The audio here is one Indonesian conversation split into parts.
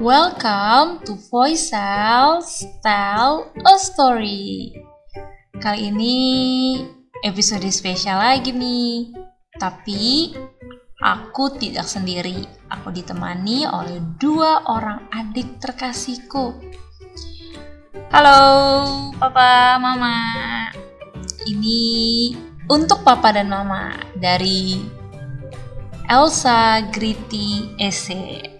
Welcome to Voicel's Tell a Story. Kali ini episode spesial lagi nih. Tapi aku tidak sendiri. Aku ditemani oleh dua orang adik terkasihku. Halo, Papa, Mama. Ini untuk Papa dan Mama dari Elsa Griti Ese.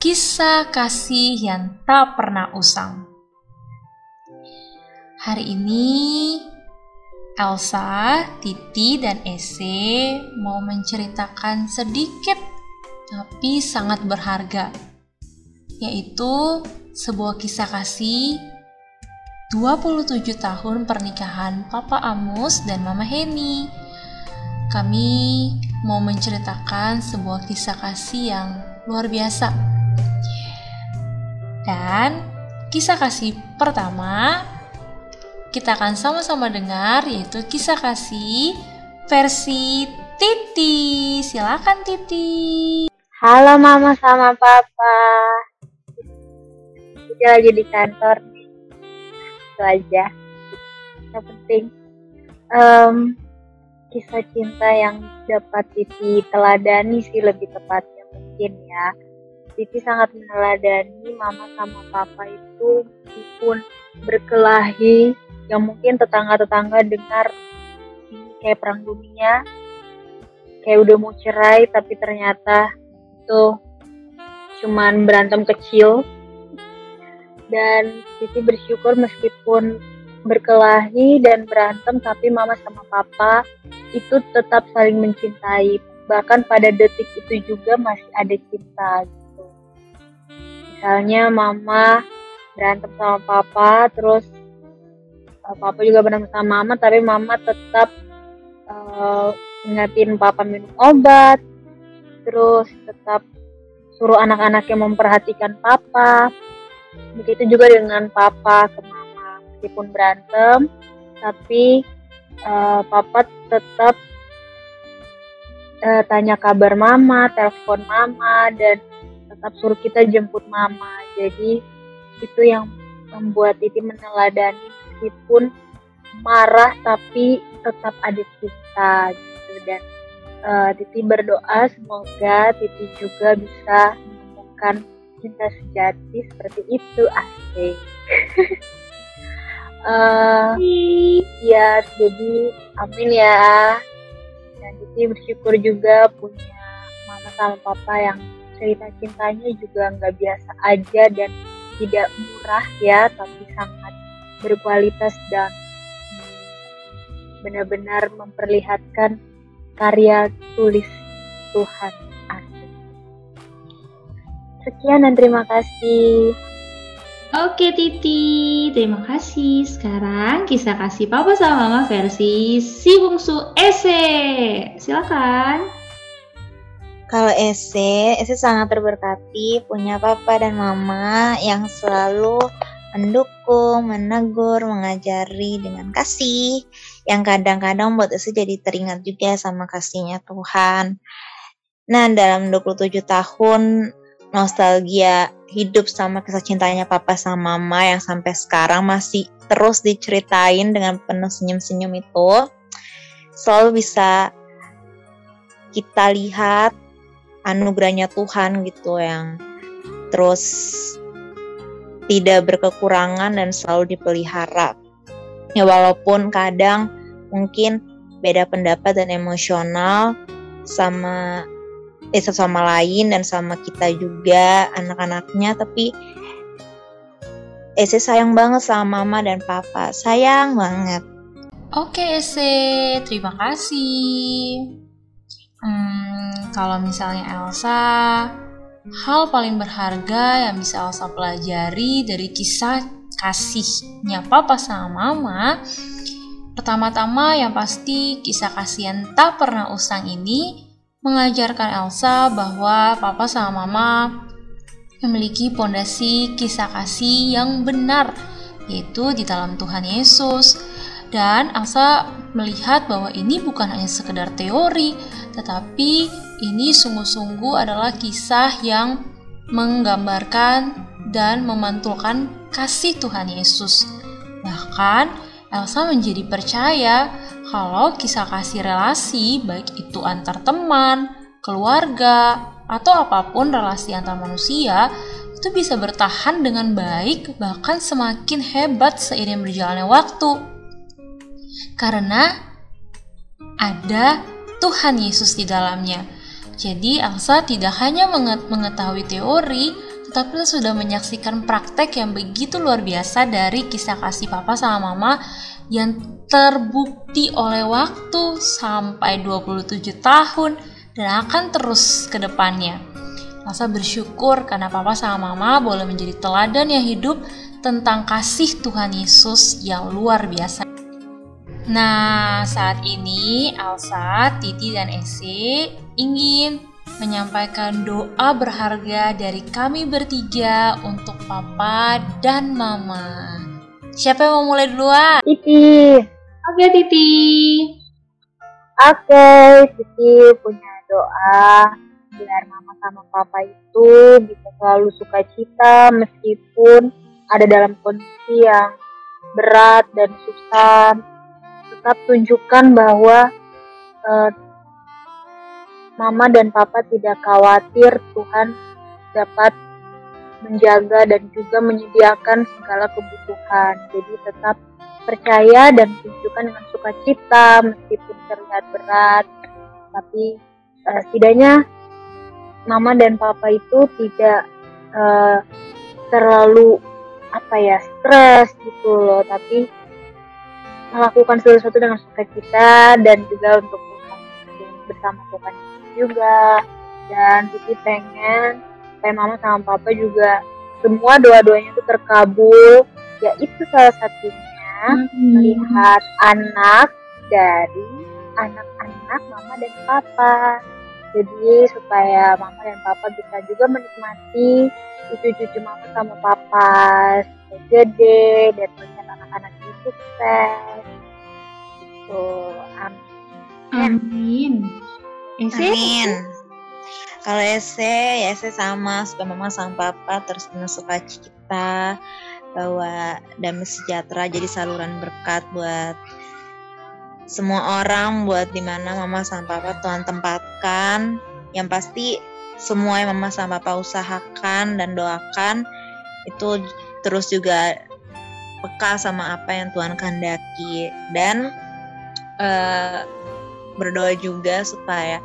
Kisah kasih yang tak pernah usang. Hari ini Elsa, Titi, dan Ese mau menceritakan sedikit tapi sangat berharga, yaitu sebuah kisah kasih 27 tahun pernikahan Papa Amus dan Mama Heni. Kami mau menceritakan sebuah kisah kasih yang luar biasa. Dan kisah kasih pertama kita akan sama-sama dengar yaitu kisah kasih versi Titi. Silakan Titi. Halo Mama sama Papa. Kita lagi di kantor itu aja yang penting um, kisah cinta yang dapat Titi teladani sih lebih tepatnya mungkin ya. Titi sangat meneladani mama sama papa itu meskipun berkelahi yang mungkin tetangga-tetangga dengar ini kayak perang dunia kayak udah mau cerai tapi ternyata itu cuman berantem kecil. Dan Siti bersyukur meskipun berkelahi dan berantem tapi mama sama papa itu tetap saling mencintai bahkan pada detik itu juga masih ada cinta gitu. Misalnya mama berantem sama papa terus uh, papa juga berantem sama mama tapi mama tetap uh, ingatin papa minum obat terus tetap suruh anak-anaknya memperhatikan papa. Begitu juga dengan papa ke mama meskipun berantem tapi uh, papa tetap uh, tanya kabar mama telepon mama dan tetap suruh kita jemput mama. Jadi itu yang membuat Titi meneladani meskipun marah tapi tetap ada cinta gitu. Dan uh, Titi berdoa semoga Titi juga bisa menemukan cinta sejati seperti itu asik. Uh, ya jadi amin ya jadi bersyukur juga punya mama sama papa yang cerita cintanya juga nggak biasa aja dan tidak murah ya tapi sangat berkualitas dan benar-benar memperlihatkan karya tulis Tuhan Sekian dan terima kasih. Oke Titi, terima kasih. Sekarang kisah kasih papa sama mama versi si bungsu Ese. Silakan. Kalau Ese, Ese sangat terberkati punya papa dan mama yang selalu mendukung, menegur, mengajari dengan kasih yang kadang-kadang buat Ese jadi teringat juga sama kasihnya Tuhan. Nah, dalam 27 tahun nostalgia hidup sama kisah cintanya papa sama mama yang sampai sekarang masih terus diceritain dengan penuh senyum-senyum itu selalu bisa kita lihat anugerahnya Tuhan gitu yang terus tidak berkekurangan dan selalu dipelihara. Ya walaupun kadang mungkin beda pendapat dan emosional sama eh sama lain dan sama kita juga anak-anaknya tapi Ese sayang banget sama mama dan papa. Sayang banget. Oke Ese. Terima kasih. Hmm, kalau misalnya Elsa hal paling berharga yang bisa Elsa pelajari dari kisah kasihnya papa sama mama pertama-tama yang pasti kisah kasih yang tak pernah usang ini mengajarkan Elsa bahwa papa sama mama memiliki pondasi kisah kasih yang benar, yaitu di dalam Tuhan Yesus. Dan Elsa melihat bahwa ini bukan hanya sekedar teori, tetapi ini sungguh-sungguh adalah kisah yang menggambarkan dan memantulkan kasih Tuhan Yesus. Bahkan, Elsa menjadi percaya kalau kisah kasih relasi, baik itu antar teman, keluarga, atau apa pun relasi antar manusia, itu bisa bertahan dengan baik, bahkan semakin hebat seiring berjalannya waktu. Karena ada Tuhan Yesus di dalamnya. Jadi Elsa tidak hanya mengetahui teori, tetapi sudah menyaksikan praktek yang begitu luar biasa dari kisah kasih papa sama mama yang terbukti oleh waktu sampai 27 tahun dan akan terus ke depannya. Elsa bersyukur karena papa sama mama boleh menjadi teladan yang hidup tentang kasih Tuhan Yesus yang luar biasa. Nah, saat ini Elsa, Titi, dan Ese ingin menyampaikan doa berharga dari kami bertiga untuk papa dan mama. Siapa yang mau mulai duluan? Titi. Oke, Titi. Oke, Titi punya doa biar mama sama papa itu bisa selalu suka cita meskipun ada dalam kondisi yang berat dan susah. Tetap tunjukkan bahwa uh, mama dan papa tidak khawatir Tuhan dapat menjaga dan juga menyediakan segala kebutuhan. Jadi tetap percaya dan tunjukkan dengan sukacita meskipun terlihat berat, tapi uh, setidaknya mama dan papa itu tidak uh, terlalu apa ya stres gitu loh, tapi melakukan sesuatu dengan sukacita dan juga untuk bersama Tuhan juga. Dan Titi pengen supaya mama sama papa juga semua doa-doanya itu terkabul. Ya itu salah satunya hmm. melihat anak dari anak-anak mama dan papa. Jadi supaya mama dan papa bisa juga menikmati cucu-cucu mama sama papa gede dan melihat anak-anak itu sukses. Gitu. Amin. Amin. Amin. Kalau ese ya ese sama suka mama sama papa terus penuh sukacita bahwa damai sejahtera jadi saluran berkat buat semua orang buat di mana mama sama papa Tuhan tempatkan. Yang pasti semua yang mama sama papa usahakan dan doakan itu terus juga peka sama apa yang Tuhan kehendaki. Dan uh, berdoa juga supaya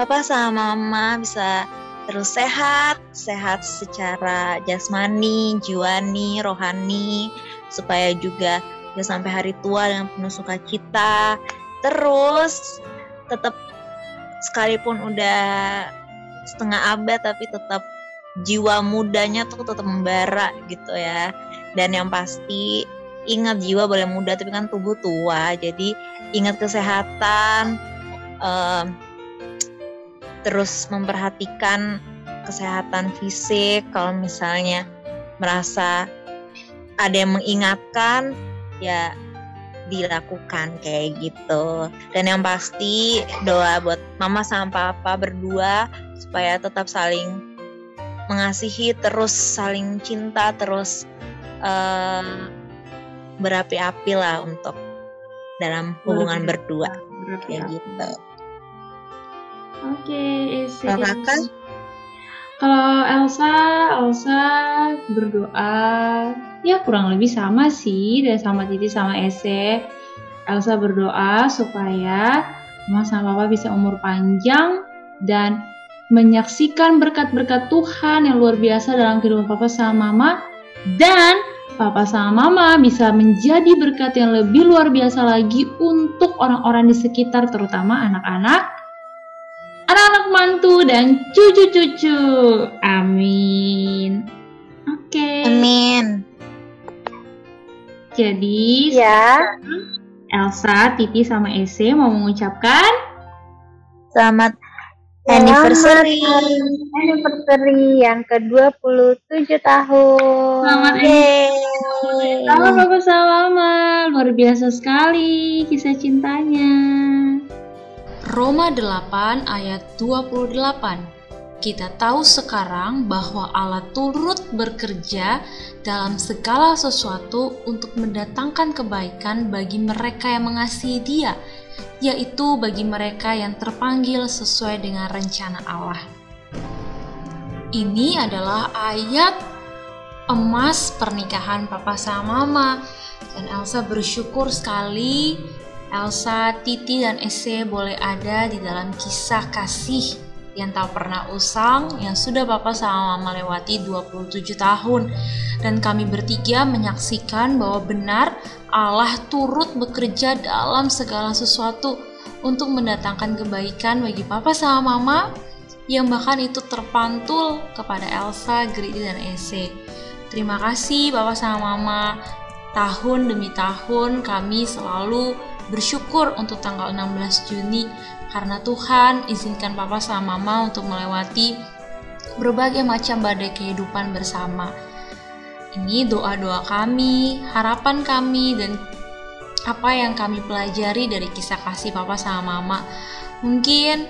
papa sama mama bisa terus sehat, sehat secara jasmani, jiwani, rohani, supaya juga bisa sampai hari tua dengan penuh sukacita. Terus tetap sekalipun udah setengah abad tapi tetap jiwa mudanya tuh tetap membara gitu ya. Dan yang pasti ingat jiwa boleh muda tapi kan tubuh tua. Jadi ingat kesehatan. Um, terus memperhatikan kesehatan fisik. Kalau misalnya merasa ada yang mengingatkan ya dilakukan kayak gitu. Dan yang pasti doa buat mama sama papa berdua supaya tetap saling mengasihi terus saling cinta terus uh, berapi-api lah untuk dalam hubungan berdua. Kayak gitu Oke, okay, Kalau kakak? Kalau Elsa, Elsa berdoa. Ya kurang lebih sama sih. Dan sama Titi sama Ese. Elsa berdoa supaya Mama sama Papa bisa umur panjang dan menyaksikan berkat-berkat Tuhan yang luar biasa dalam kehidupan Papa sama Mama. Dan Papa sama Mama bisa menjadi berkat yang lebih luar biasa lagi untuk orang-orang di sekitar terutama anak-anak mantu dan cucu-cucu. Amin. Oke. Okay. Amin. Jadi, ya. Elsa, Titi, sama Ese mau mengucapkan selamat anniversary. Anniversary yang ke-27 tahun. Selamat anniversary. Selamat Bapak Salama. Luar biasa sekali kisah cintanya. Roma 8 ayat 28 Kita tahu sekarang bahwa Allah turut bekerja dalam segala sesuatu untuk mendatangkan kebaikan bagi mereka yang mengasihi Dia, yaitu bagi mereka yang terpanggil sesuai dengan rencana Allah. Ini adalah ayat emas pernikahan papa sama mama dan Elsa bersyukur sekali Elsa, Titi, dan Ese boleh ada di dalam kisah kasih yang tak pernah usang yang sudah Bapak sama Mama lewati 27 tahun dan kami bertiga menyaksikan bahwa benar Allah turut bekerja dalam segala sesuatu untuk mendatangkan kebaikan bagi Papa sama Mama yang bahkan itu terpantul kepada Elsa, Gridi, dan Ese. Terima kasih Bapak sama Mama. Tahun demi tahun kami selalu bersyukur untuk tanggal 16 Juni karena Tuhan izinkan papa sama mama untuk melewati berbagai macam badai kehidupan bersama. Ini doa-doa kami, harapan kami, dan apa yang kami pelajari dari kisah kasih papa sama mama. Mungkin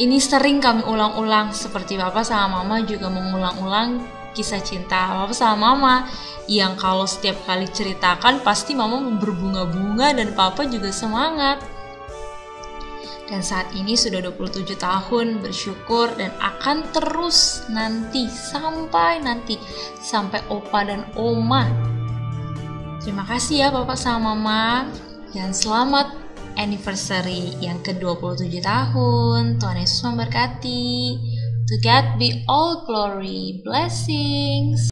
ini sering kami ulang-ulang seperti papa sama mama juga mengulang-ulang kisah cinta papa sama mama yang kalau setiap kali ceritakan pasti mama berbunga-bunga dan papa juga semangat dan saat ini sudah 27 tahun bersyukur dan akan terus nanti sampai nanti sampai opa dan oma. Terima kasih ya Bapak sama Mama dan selamat anniversary yang ke-27 tahun. Tuhan Yesus memberkati. To God be all glory, blessings.